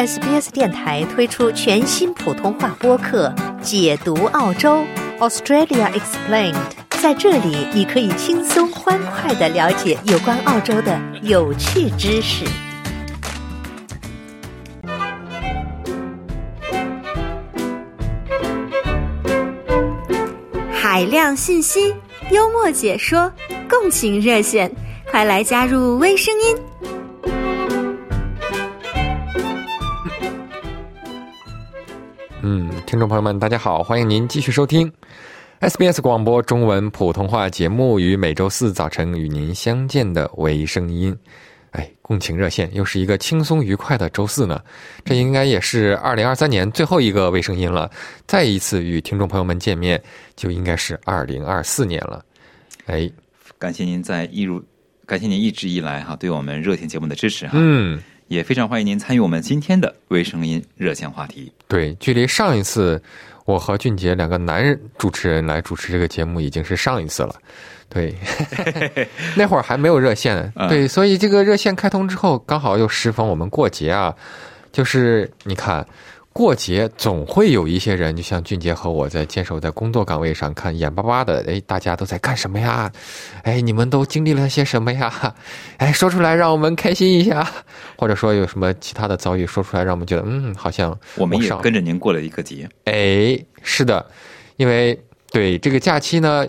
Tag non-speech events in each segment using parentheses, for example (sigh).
SBS 电台推出全新普通话播客《解读澳洲 Australia Explained》。在这里，你可以轻松欢快的了解有关澳洲的有趣知识。海量信息，幽默解说，共情热线，快来加入微声音。嗯，听众朋友们，大家好，欢迎您继续收听 SBS 广播中文普通话节目，于每周四早晨与您相见的微声音。哎，共情热线又是一个轻松愉快的周四呢，这应该也是二零二三年最后一个微声音了。再一次与听众朋友们见面，就应该是二零二四年了。哎，感谢您在一如，感谢您一直以来哈对我们热线节目的支持哈。嗯。也非常欢迎您参与我们今天的微声音热线话题。对，距离上一次我和俊杰两个男人主持人来主持这个节目，已经是上一次了。对，(laughs) 那会儿还没有热线。对，所以这个热线开通之后，刚好又适逢我们过节啊，就是你看。过节总会有一些人，就像俊杰和我在坚守在工作岗位上，看眼巴巴的，哎，大家都在干什么呀？哎，你们都经历了些什么呀？(laughs) 哎，说出来让我们开心一下，或者说有什么其他的遭遇，说出来让我们觉得，嗯，好像我们也跟着您过了一个节。哎，是的，因为对这个假期呢，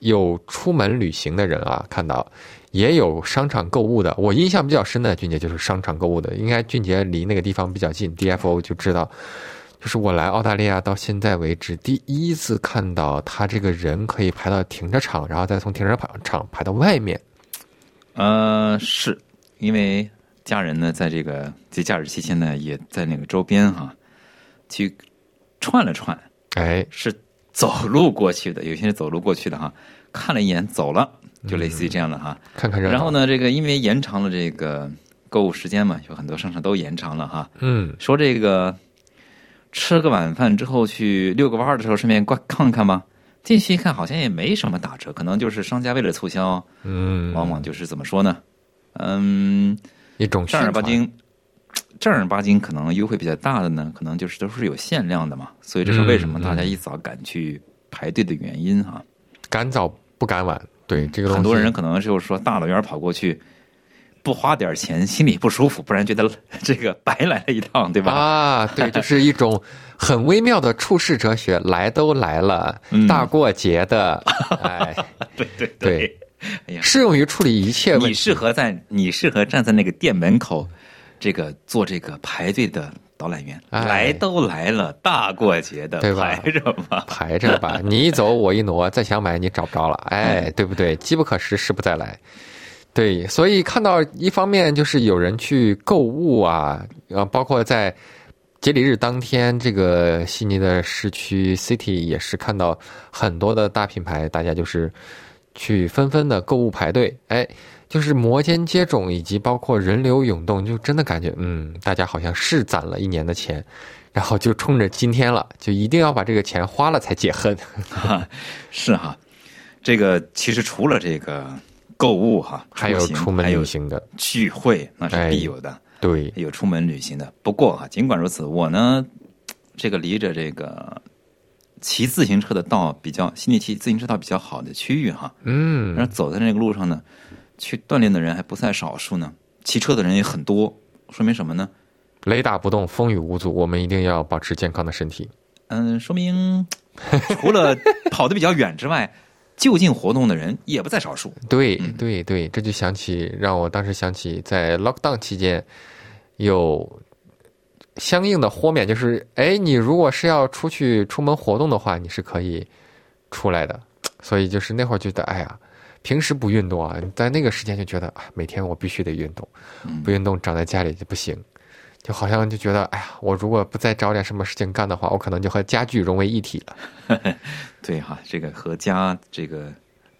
有出门旅行的人啊，看到。也有商场购物的，我印象比较深的俊杰就是商场购物的，应该俊杰离那个地方比较近，DFO 就知道，就是我来澳大利亚到现在为止第一次看到他这个人可以排到停车场，然后再从停车场排到外面。呃，是因为家人呢在这个节假日期间呢也在那个周边哈，去串了串，哎，是走路过去的，有些人走路过去的哈，看了一眼走了。就类似于这样的哈，看看热然后呢，这个因为延长了这个购物时间嘛，有很多商场都延长了哈。嗯，说这个吃个晚饭之后去遛个弯儿的时候，顺便逛看看吧。进去一看，好像也没什么打折，可能就是商家为了促销，嗯，往往就是怎么说呢？嗯，一种正儿八经，正儿八经可能优惠比较大的呢，可能就是都是有限量的嘛。所以这是为什么大家一早赶去排队的原因哈。赶早不敢晚。对这个很多人可能就是说大老远跑过去，不花点钱 (laughs) 心里不舒服，不然觉得这个白来了一趟，对吧？啊，对，就是一种很微妙的处世哲学。来都来了，大过节的，(laughs) 哎，对对对，哎呀，适用于处理一切问题。你适合在你适合站在那个店门口，这个做这个排队的。导览员来都来了，大过节的，对吧？排着吧，排着吧。(laughs) 你一走，我一挪，再想买你找不着了，哎，对不对？机不可失，失不再来。对，所以看到一方面就是有人去购物啊，呃，包括在节礼日当天，这个悉尼的市区 City 也是看到很多的大品牌，大家就是去纷纷的购物排队，哎。就是摩肩接踵，以及包括人流涌动，就真的感觉，嗯，大家好像是攒了一年的钱，然后就冲着今天了，就一定要把这个钱花了才解恨。(laughs) 是哈，这个其实除了这个购物哈，还有出门旅行的聚会，那是必有的。对，有出门旅行的。不过哈，尽管如此，我呢，这个离着这个骑自行车的道比较，心里骑自行车道比较好的区域哈，嗯，然后走在那个路上呢。去锻炼的人还不在少数呢，骑车的人也很多，说明什么呢？雷打不动，风雨无阻，我们一定要保持健康的身体。嗯，说明 (laughs) 除了跑得比较远之外，就近活动的人也不在少数。对对对，这就想起让我当时想起在 lockdown 期间有相应的豁免，就是哎，你如果是要出去出门活动的话，你是可以出来的。所以就是那会儿觉得，哎呀。平时不运动啊，在那个时间就觉得啊，每天我必须得运动，不运动长在家里就不行，就好像就觉得哎呀，我如果不再找点什么事情干的话，我可能就和家具融为一体了。(laughs) 对哈，这个和家这个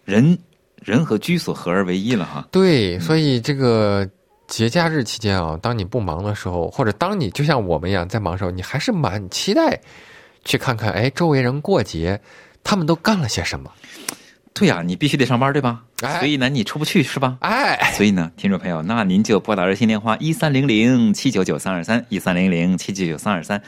人人和居所合二为一了哈。对，所以这个节假日期间啊，当你不忙的时候，或者当你就像我们一样在忙的时候，你还是蛮期待去看看，哎，周围人过节他们都干了些什么。对呀、你必须得上班，对吧？哎所以呢，你出不去是吧？哎，所以呢，听众朋友，那您就拨打热线电话一三零零七九九三二三一三零零七九九三二三，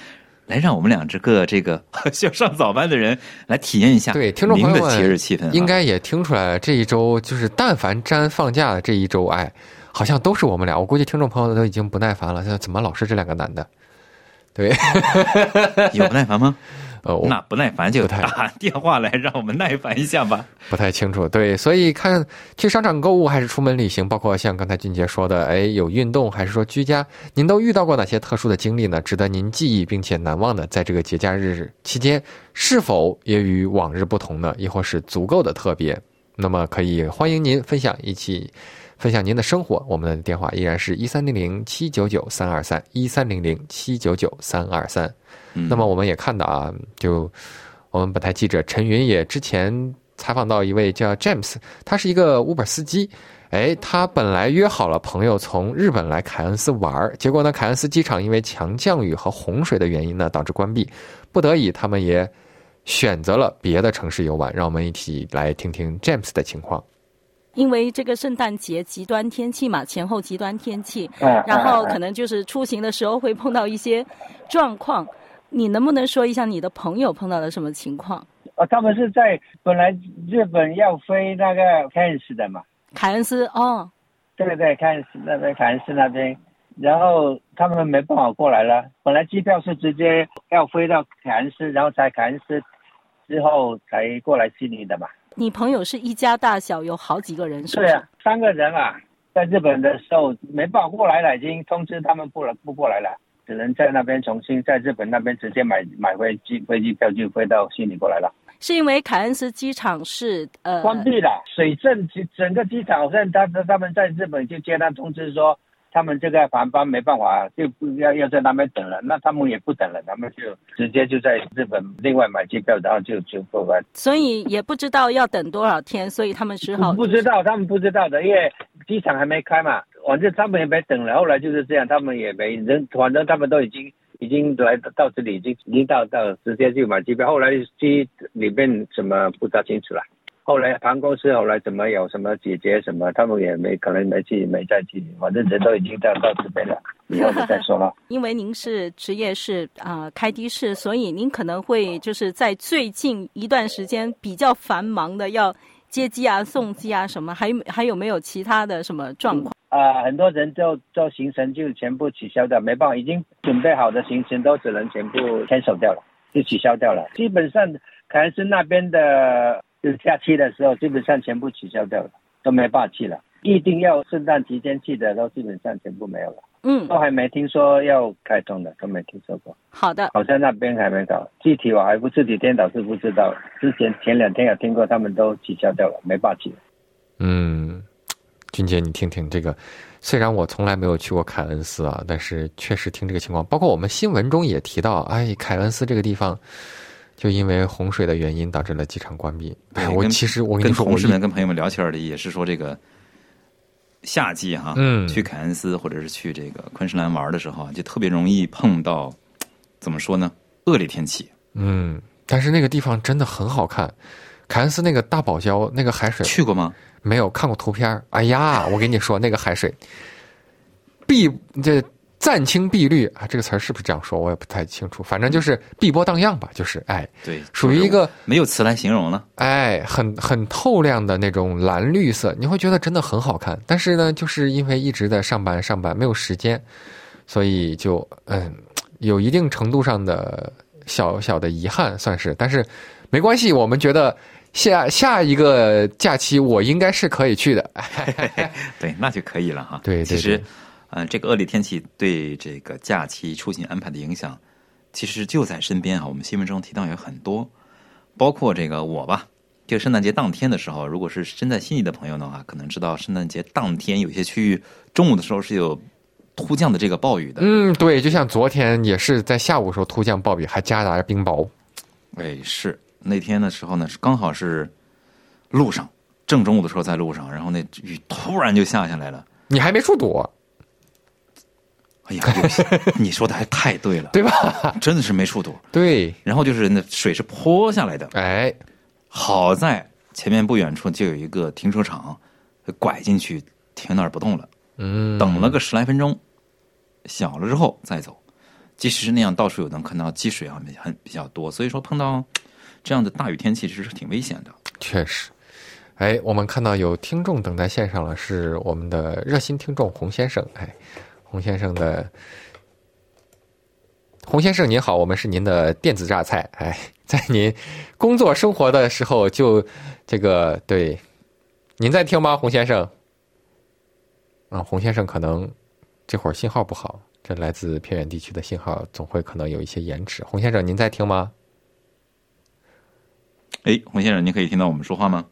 来让我们两只个这个 (laughs) 需要上早班的人来体验一下对，听众朋友您的们，节日气氛啊、应该也听出来了，这一周就是但凡沾放假的这一周，哎，好像都是我们俩。我估计听众朋友都已经不耐烦了，现在怎么老是这两个男的？对，有不耐烦吗？呃，那不耐烦就打电话来，让我们耐烦一下吧。不太清楚。对，所以看去商场购物还是出门旅行，包括像刚才俊杰说的，哎，有运动还是说居家，您都遇到过哪些特殊的经历呢？值得您记忆并且难忘的，在这个节假日期间，是否也与往日不同呢？亦或是足够的特别？那么可以欢迎您分享一起。分享您的生活，我们的电话依然是一三零零七九九三二三一三零零七九九三二三。嗯那么我们也看到啊，就我们本台记者陈云也之前采访到一位叫 James，他是一个 Uber 司机。哎，他本来约好了朋友从日本来凯恩斯玩儿，结果呢，凯恩斯机场因为强降雨和洪水的原因呢，导致关闭，不得已他们也选择了别的城市游玩。让我们一起来听听 James 的情况。因为这个圣诞节极端天气嘛，前后极端天气，嗯然后可能就是出行的时候会碰到一些状况。你能不能说一下你的朋友碰到了什么情况？哦，他们是在本来日本要飞那个凯恩斯的嘛，凯恩斯哦，对对，凯恩斯那边凯恩斯那边，然后他们没办法过来了。本来机票是直接要飞到凯恩斯，然后在凯恩斯之后才过来悉尼的嘛。你朋友是一家大小，有好几个人，是？对啊，三个人啊，在日本的时候没办法过来了，已经通知他们不了不过来了，只能在那边重新在日本那边直接买买回机飞机票就飞到悉尼过来了。是因为凯恩斯机场是呃关闭了，水镇整整个机场，好像他他他们在日本就接到通知说，他们这个航班没办法，就不要要在那边等了，那他们也不等了，他们就直接就在日本另外买机票，然后就就过来。所以也不知道要等多少天，所以他们只好不知道，他们不知道的，因为机场还没开嘛，反正他们也没等了。后来就是这样，他们也没人，反正他们都已经已经来到这里，已经已经到到直接就买机票。后来机里面什么不大清楚了。后来航空公司后来怎么有什么解决什么，他们也没可能没去没再去，反正人都已经到到这边了，(laughs) 以后就再说了。因为您是职业是啊、呃开的士，所以您可能会就是在最近一段时间比较繁忙的要接机啊、送机啊什么，还有还有没有其他的什么状况？啊、很多人就就行程就全部取消掉，没办法，已经准备好的行程都只能全部 cancel 掉了，就取消掉了。基本上可能是那边的就是假期的时候，基本上全部取消掉了，都没办法去了。一定要圣诞期间去的，都基本上全部没有了，嗯，都还没听说要开通的，都没听说过。好的，好像那边还没搞，具体我还不是体颠倒是不知道。之前前两天有听过，他们都取消掉了，没办法去了。嗯，君姐，你听听这个。虽然我从来没有去过凯恩斯啊，但是确实听这个情况，包括我们新闻中也提到，哎，凯恩斯这个地方就因为洪水的原因导致了机场关闭。我其实我跟你说，同事们跟朋友们聊天儿的也是说这个夏季哈，嗯去凯恩斯或者是去这个昆士兰玩的时候啊，就特别容易碰到怎么说呢？恶劣天气。嗯，但是那个地方真的很好看。凯恩斯那个大堡礁那个海水去过吗？没有看过图片哎呀，我跟你说，那个海水必这湛青碧绿啊，这个词儿是不是这样说？我也不太清楚。反正就是碧波荡漾吧，就是哎，对，属于一个没有词来形容了。哎，很很透亮的那种蓝绿色，你会觉得真的很好看。但是呢，就是因为一直在上班上班，没有时间，所以就嗯，有一定程度上的小小的遗憾，算是。但是没关系，我们觉得下下一个假期我应该是可以去的。(laughs) (laughs) 对，那就可以了哈。对对其实对，呃，这个恶劣天气对这个假期出行安排的影响，其实就在身边啊。我们新闻中提到有很多，包括这个我吧。这个圣诞节当天的时候，如果是身在悉尼的朋友的话，可能知道圣诞节当天有些区域中午的时候是有突降的这个暴雨的。嗯，对，就像昨天也是在下午的时候突降暴雨，还夹杂着冰雹。哎，是那天的时候呢，是刚好是路上正中午的时候在路上，然后那雨突然就下下来了。你还没处躲，哎呀，对不起 (laughs) 你说的还太对了，对吧？真的是没处躲。对，然后就是那水是泼下来的，哎，好在前面不远处就有一个停车场，拐进去停那儿不动了，嗯，等了个十来分钟，小了之后再走。即使是那样，到处有能看到积水啊，很比较多，所以说碰到这样的大雨天气，其实是挺危险的。确实。哎，我们看到有听众等在线上了，是我们的热心听众洪先生。哎，洪先生的洪先生您好，我们是您的电子榨菜。哎，在您工作生活的时候就这个对，您在听吗，洪先生？啊，洪先生可能这会儿信号不好，这来自偏远地区的信号总会可能有一些延迟。洪先生，您在听吗？哎，洪先生，您可以听到我们说话吗？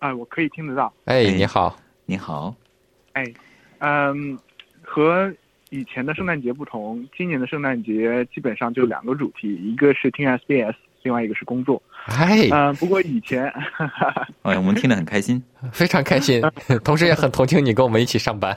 哎，我可以听得到。哎，哎你好。你好，哎嗯，和以前的圣诞节不同，今年的圣诞节基本上就两个主题，一个是听 SBS，另外一个是工作。哎，嗯，不过以前，(laughs) 哎，我们听得很开心。(laughs) 非常开心，(laughs) 同时也很同情你跟我们一起上班。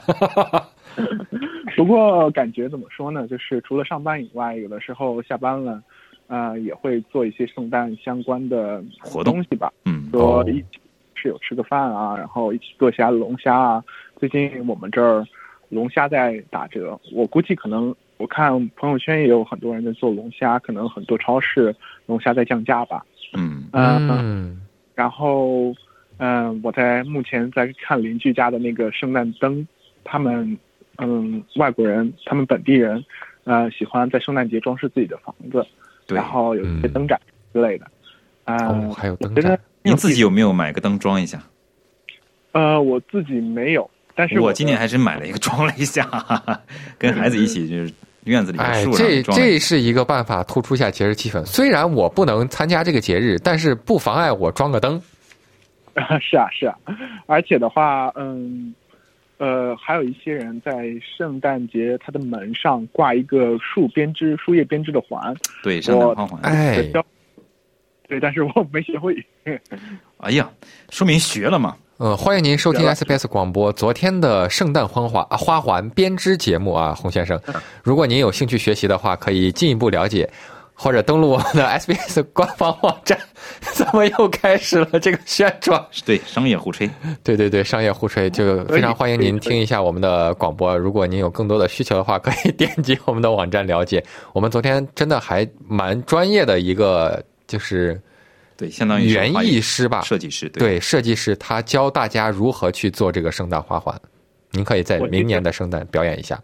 不过感觉怎么说呢？就是除了上班以外，有的时候下班了，呃，也会做一些圣诞相关的活动东西吧。嗯，哦说一起室友吃个饭啊，然后一起做一下龙虾啊。最近我们这儿龙虾在打折，我估计可能我看朋友圈也有很多人在做龙虾，可能很多超市龙虾在降价吧。嗯，嗯，嗯，然后嗯、我在目前在看邻居家的那个圣诞灯，他们嗯外国人，他们本地人呃喜欢在圣诞节装饰自己的房子，对然。后有一些嗯灯展之类的。呃，哦，还有灯我觉得展，您自己有没有买个灯装一下？呃，我自己没有，但是的我今年还真买了一个装了一下，哈哈，跟孩子一起就是院子里的哎，树这上装了一这是一个办法，突出一下节日气氛。虽然我不能参加这个节日，但是不妨碍我装个灯。(laughs) 是啊，是啊，而且的话，嗯，呃，还有一些人在圣诞节他的门上挂一个树编织、树叶编织的环，对圣诞花环。哎，对，但是我没学会。(laughs) 哎呀，说明学了嘛。呃，欢迎您收听 SBS 广播昨天的圣诞花环啊花环编织节目啊，洪先生。如果您有兴趣学习的话，可以进一步了解，或者登录我们的 SBS 官方网站。(laughs) 怎么又开始了这个宣传？对，商业互吹。对对对，商业互吹就非常欢迎您听一下我们的广播。如果您有更多的需求的话，可以 (laughs) 点击我们的网站了解。我们昨天真的还蛮专业的一个，就是对，相当于园艺师吧，设计师。对，对设计师，他教大家如何去做这个圣诞花环。您可以在明年的圣诞表演一下。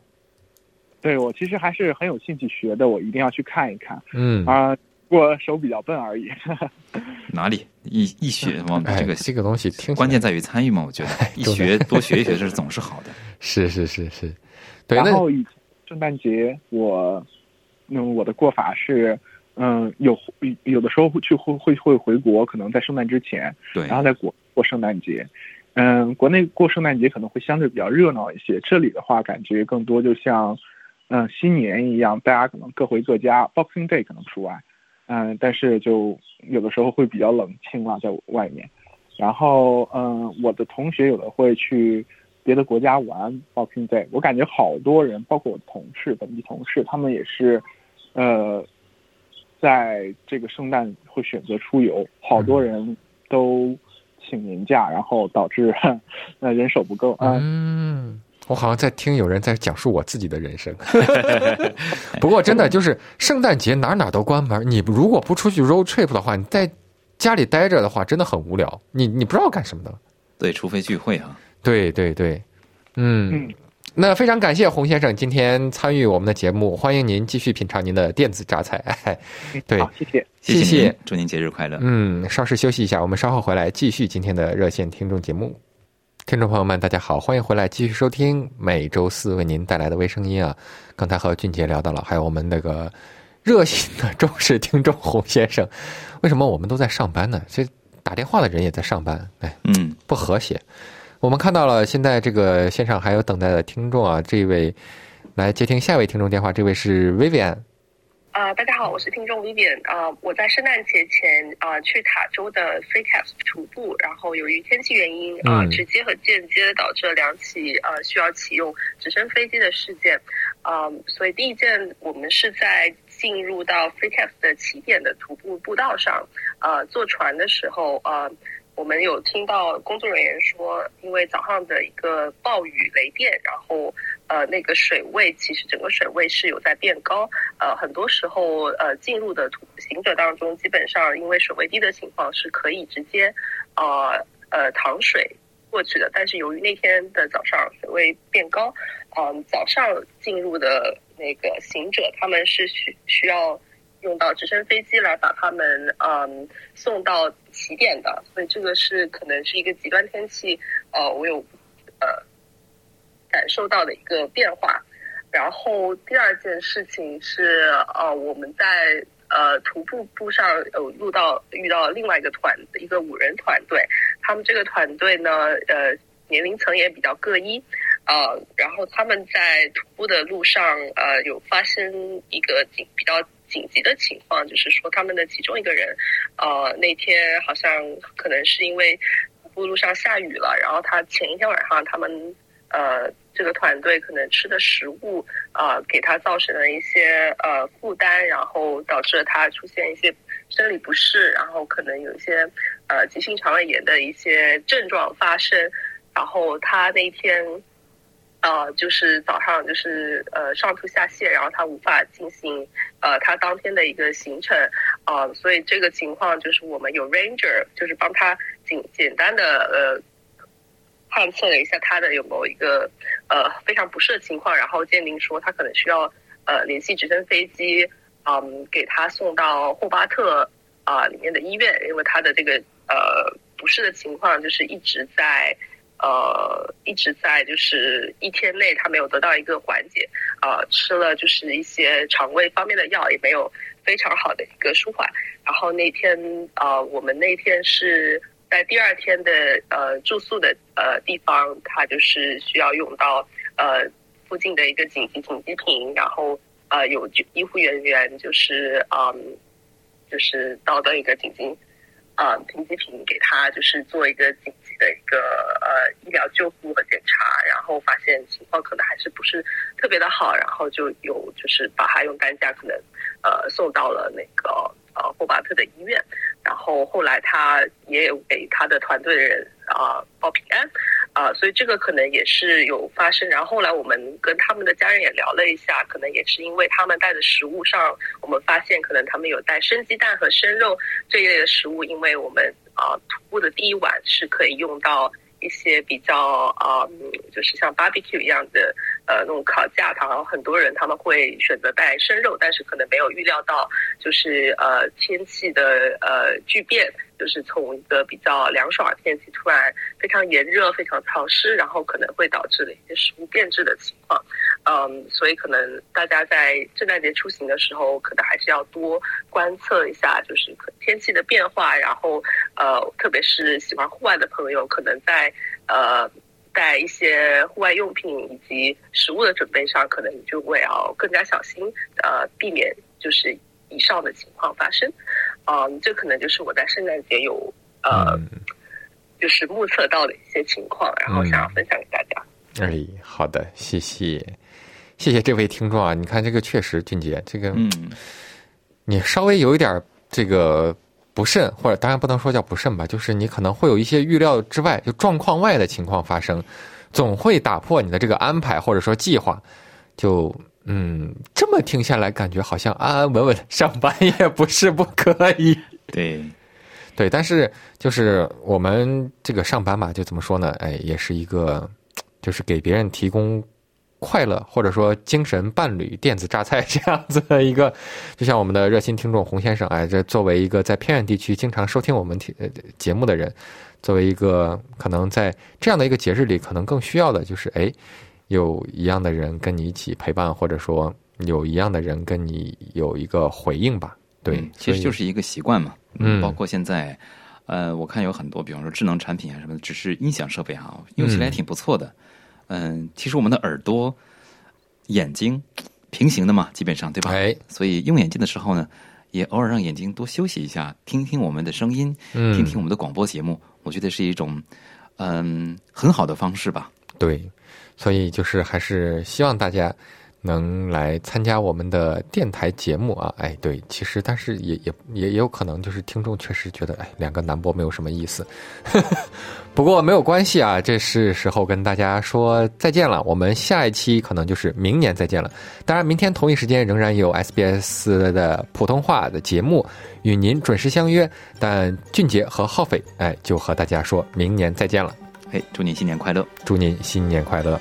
对我其实还是很有兴趣学的，我一定要去看一看嗯，啊、我手比较笨而已。(laughs) 哪里一一学 (laughs) 往哎，这个这个东西听关键在于参与嘛，我觉得一学多学一学是总是好的。(laughs) 是是是是，对，然后以圣诞节我，嗯，我的过法是，嗯，有有的时候会去会会会回国，可能在圣诞之前，对，然后在国过圣诞节。嗯，国内过圣诞节可能会相对比较热闹一些，这里的话感觉更多就像，嗯，新年一样，大家可能各回各家，Boxing Day 可能除外，嗯，但是就有的时候会比较冷清了，在外面。然后，嗯，我的同学有的会去别的国家玩 Boxing Day，我感觉好多人，包括我同事、本地同事，他们也是，呃，在这个圣诞会选择出游，好多人都请年假，然后导致那人手不够啊。嗯，我好像在听有人在讲述我自己的人生。(laughs) 不过真的 (laughs) 就是圣诞节哪哪都关门，你如果不出去 road trip 的话，你在家里待着的话，真的很无聊。你你不知道干什么的。对，除非聚会啊。对对对，嗯。嗯那非常感谢洪先生今天参与我们的节目，欢迎您继续品尝您的电子榨菜。哎，(laughs) 对好，谢谢。谢谢祝您节日快乐。嗯，稍事休息一下，我们稍后回来继续今天的热线听众节目。听众朋友们，大家好，欢迎回来继续收听每周四为您带来的微声音啊。刚才和俊杰聊到了，还有我们那个热心的忠实听众洪先生，为什么我们都在上班呢？这打电话的人也在上班，哎，嗯，不和谐。我们看到了，现在这个线上还有等待的听众啊，这位来接听下一位听众电话，这位是 Vivian。啊、大家好，我是听众 Vivian 啊、我在圣诞节前啊、去塔州的 Free Caps 徒步，然后由于天气原因啊、嗯直接和间接导致了两起呃需要启用直升飞机的事件啊、所以第一件我们是在进入到 Free Caps 的起点的徒步步道上，呃，坐船的时候呃。我们有听到工作人员说，因为早上的一个暴雨雷电，然后呃那个水位其实整个水位是有在变高，呃很多时候呃进入的途行者当中，基本上因为水位低的情况是可以直接呃呃淌水过去的，但是由于那天的早上水位变高，嗯、早上进入的那个行者他们是需需要。用到直升飞机来把他们嗯送到起点的，所以这个是可能是一个极端天气，呃，我有呃感受到的一个变化。然后第二件事情是，呃，我们在呃徒步路上有遇到遇到另外一个团一个五人团队，他们这个团队呢，呃，年龄层也比较各异，呃，然后他们在徒步的路上，呃，有发生一个比较。紧急的情况就是说，他们的其中一个人，呃，那天好像可能是因为路上下雨了，然后他前一天晚上他们呃这个团队可能吃的食物啊、呃、给他造成了一些呃负担，然后导致了他出现一些生理不适，然后可能有一些呃急性肠胃炎的一些症状发生，然后他那天。呃，就是早上就是呃上吐下泻，然后他无法进行呃他当天的一个行程，呃，所以这个情况就是我们有 ranger，就是帮他简简单的呃探测了一下他的有没有一个呃非常不适的情况，然后鉴定说他可能需要呃联系直升飞机，嗯，给他送到霍巴特啊、里面的医院，因为他的这个呃不适的情况就是一直在。呃，一直在就是一天内他没有得到一个缓解，呃，吃了就是一些肠胃方面的药，也没有非常好的一个舒缓。然后那天呃，我们那天是在第二天的呃住宿的呃地方，他就是需要用到呃附近的一个紧急紧急瓶，然后呃有医护人员就是嗯就是到的一个紧急啊、呃、紧急瓶给他就是做一个紧急的一个呃医疗救护和检查，然后发现情况可能还是不是特别的好，然后就有就是把他用担架可能呃送到了那个呃霍巴特的医院，然后后来他也有给他的团队的人啊、报平安。啊、所以这个可能也是有发生。然后后来我们跟他们的家人也聊了一下，可能也是因为他们带的食物上，我们发现可能他们有带生鸡蛋和生肉这一类的食物，因为我们啊、徒步的第一晚是可以用到一些比较啊、就是像 barbecue 一样的呃那种烤架，然后很多人他们会选择带生肉，但是可能没有预料到就是呃天气的呃巨变。就是从一个比较凉爽的天气，突然非常炎热、非常潮湿，然后可能会导致了一些食物变质的情况。嗯，所以可能大家在圣诞节出行的时候，可能还是要多观测一下，就是天气的变化。然后呃，特别是喜欢户外的朋友，可能在呃带一些户外用品以及食物的准备上，可能你就会要更加小心，呃，避免就是以上的情况发生。嗯，这可能就是我在圣诞节有呃，嗯、就是目测到的一些情况，然后想要分享给大家。嗯、哎，好的，谢谢，谢谢这位听众啊！你看这个确实，俊杰，这个，嗯，你稍微有一点这个不慎，或者当然不能说叫不慎吧，就是你可能会有一些预料之外、就状况外的情况发生，总会打破你的这个安排或者说计划，就。嗯，这么听下来，感觉好像安安稳稳上班也不是不可以。对，(laughs) 对，但是就是我们这个上班嘛，就怎么说呢？哎，也是一个，就是给别人提供快乐或者说精神伴侣、电子榨菜这样子的一个。(laughs) 就像我们的热心听众洪先生，哎，这作为一个在偏远地区经常收听我们节目的人，作为一个可能在这样的一个节日里，可能更需要的就是哎。有一样的人跟你一起陪伴，或者说有一样的人跟你有一个回应吧。对，嗯、其实就是一个习惯嘛。嗯，包括现在，呃，我看有很多，比方说智能产品啊什么的，只是音响设备哈，用起来挺不错的。嗯、呃，其实我们的耳朵、眼睛平行的嘛，基本上对吧？哎，所以用眼镜的时候呢，也偶尔让眼睛多休息一下，听听我们的声音，嗯，听听我们的广播节目，我觉得是一种嗯很好的方式吧。对。所以就是还是希望大家能来参加我们的电台节目啊。哎，对，其实但是也也也也有可能就是听众确实觉得，哎，两个男播没有什么意思。(laughs) 不过没有关系啊，这是时候跟大家说再见了。我们下一期可能就是明年再见了。当然，明天同一时间仍然有 SBS 的普通话的节目与您准时相约。但俊杰和浩斐，哎，就和大家说明年再见了。哎，祝您新年快乐！祝您新年快乐！